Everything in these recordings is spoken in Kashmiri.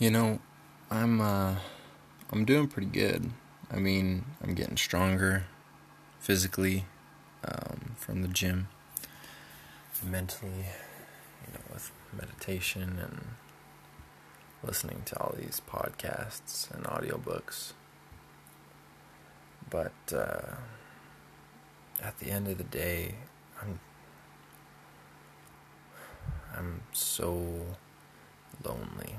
Uh, I'm doing pretty good. I mean, I'm getting stronger physically um, from the gym, mentally, with meditation and listening to all these podcasts and audiobooks. But uh, at the end of the day, I'm so lonely.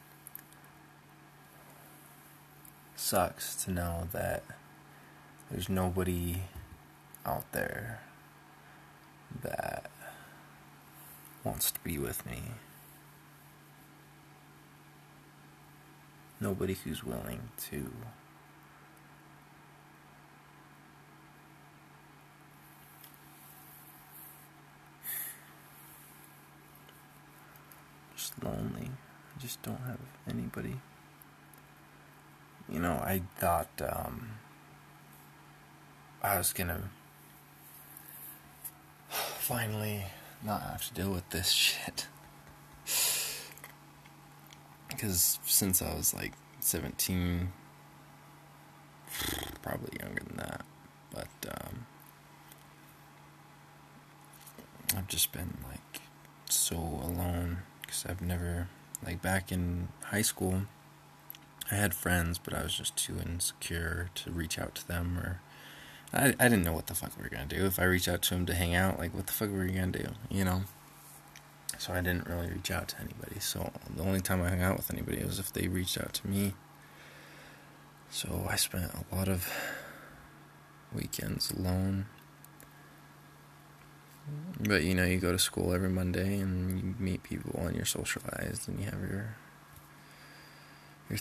sucks to know that there's nobody out there that wants to be with me. Nobody who's willing to just lonely. I just don't have anybody. You know at can only نِش since I was like seventeen problem but to spend like so الگ اٮ۪و نایِک بیک اِن ہاے سکوٗل آ had friends پرٛاسٹ care recharge them I didn't know تھَک very گَںٛٹ اَسہِ رِچارٕج ہینٛگ لَگ واتو you so I did no recharge ای بٔڑِ سو ہیٚن بف دِچارج میٖ سو وی کینس لون یی گور score every Monday in me own your social ہیٚو یور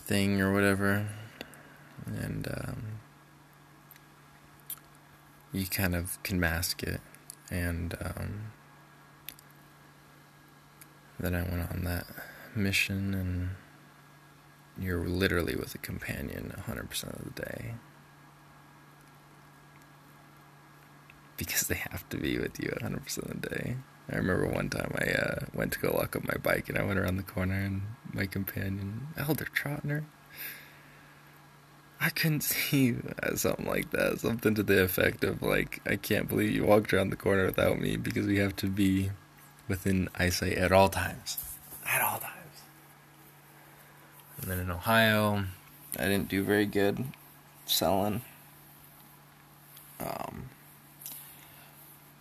تہِ یور واٹ ایبر اینٛڈ یہِ کیٚن اٮ۪س کی and mission your literally وازین hundred percent because they have to be with you 100% of the day. I remember one time I uh, went to go lock up my bike and I went around the corner and my companion, Elder Trotner, I couldn't see you. Uh, something like that, something to the effect of like, I can't believe you walked around the corner without me because we have to be within eyesight at all times, at all times. And then in Ohio, I didn't do very good selling. Um,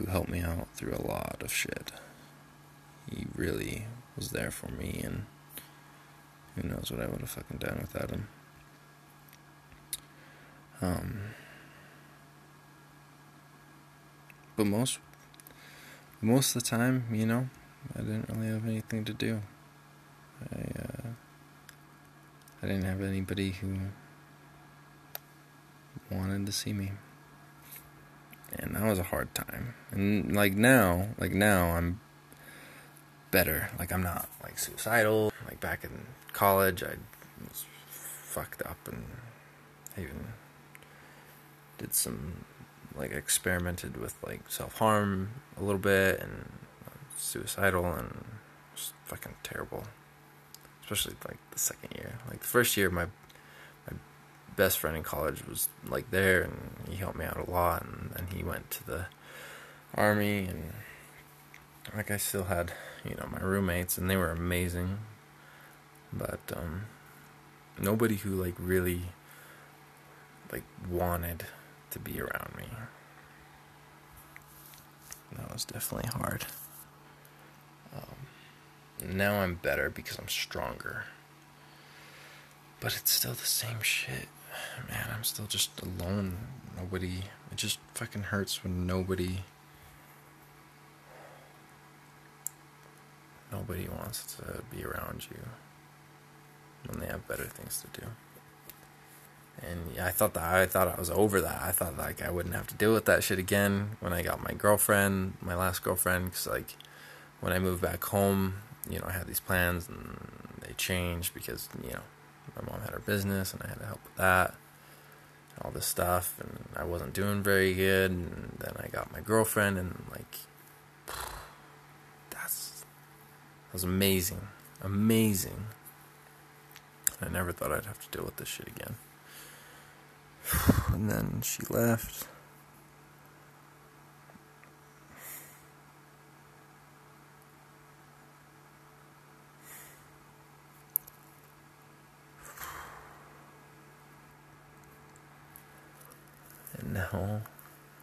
who helped me out through a lot of shit. He really was there for me, and who knows what I would have fucking done without him. Um, but most, most of the time, you know, I didn't really have anything to do. I, uh, I didn't have anybody who wanted to see me. Was um like نا لایِک نا آی ایم پیر نا like phone experiment was like the second like first year my best friend call there you have me order you buddy have like really like want it to be ever fart no empire because I'm stronger but it still the same ش gain girlfriend my last girl وَنک home you know have پلینج my mom had her business and I had to help with that and all this stuff and I wasn't doing very good and then I got my girlfriend and like that's that was amazing amazing I never thought I'd have to deal with this shit again and then she left And now,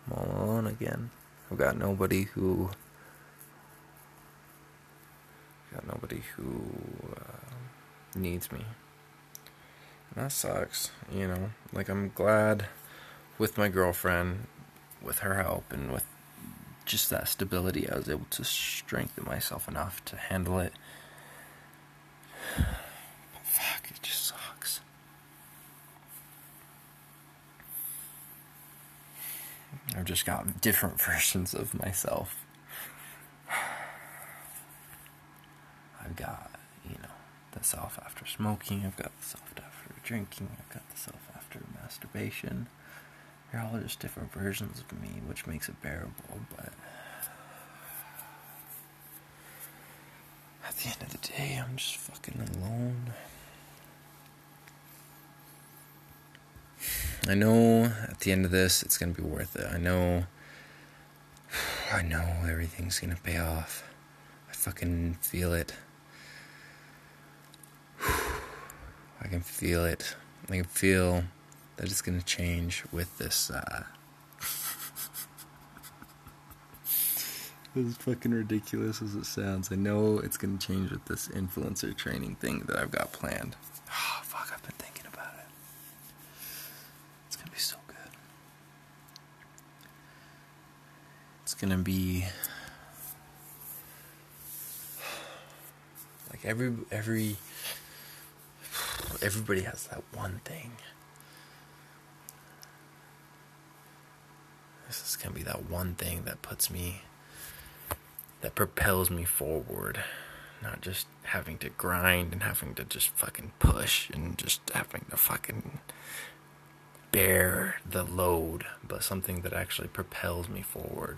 I'm all alone again. I've got nobody who... I've got nobody who uh, needs me. And that sucks, you know. Like, I'm glad with my girlfriend, with her help, and with just that stability, I was able to strengthen myself enough to handle it. Fuck, it just sucks. I've just gotten different versions of myself. I've got, you know, the self after smoking, I've got the self after drinking, I've got the self after masturbation. They're all just different versions of me, which makes it bearable, but... At the end of the day, I'm just fucking alone. I know at the end of this, it's going to be worth it. I know, I know everything's going to pay off. I fucking feel it. I can feel it. I can feel that it's going to change with this. Uh... as fucking ridiculous as it sounds, I know it's going to change with this influencer training thing that I've got planned. Oh, fuck, I can be everybody has he one thing one thing the درفیلز me forward not just having trained in hang test first happening took in Pir the load بمتھ دیچُولی feels me forward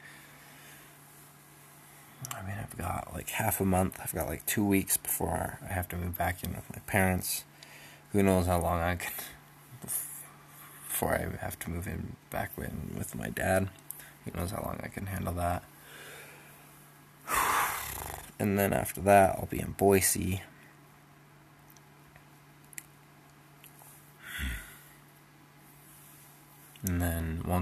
like half a like two weeks RO back in with my friends وِنوز long I can far my dad وِنوز long I can hand all then after دوپیٖن policy so be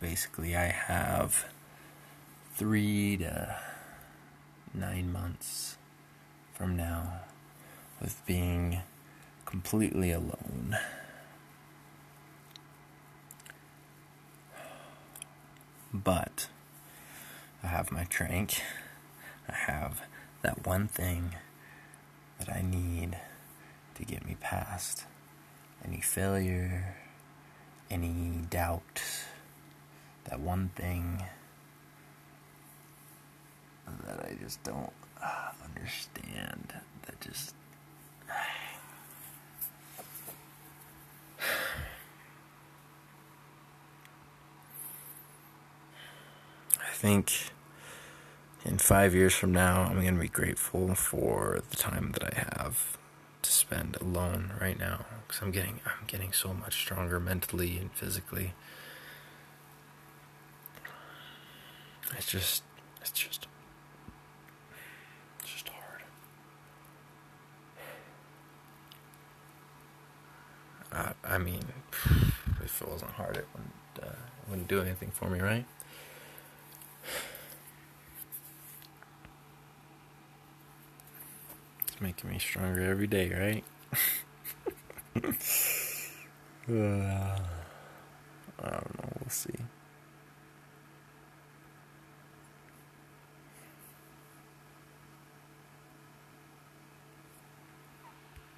this from نِز being completely but I have my train I have the one thing I need to gain me fast any fear at the one thing ٹوڈَر think in five years from week four time that I have to spend loan getting so مَگر مینٹلی فِزِکلی میٚکن مِشر گٔے گَژھِ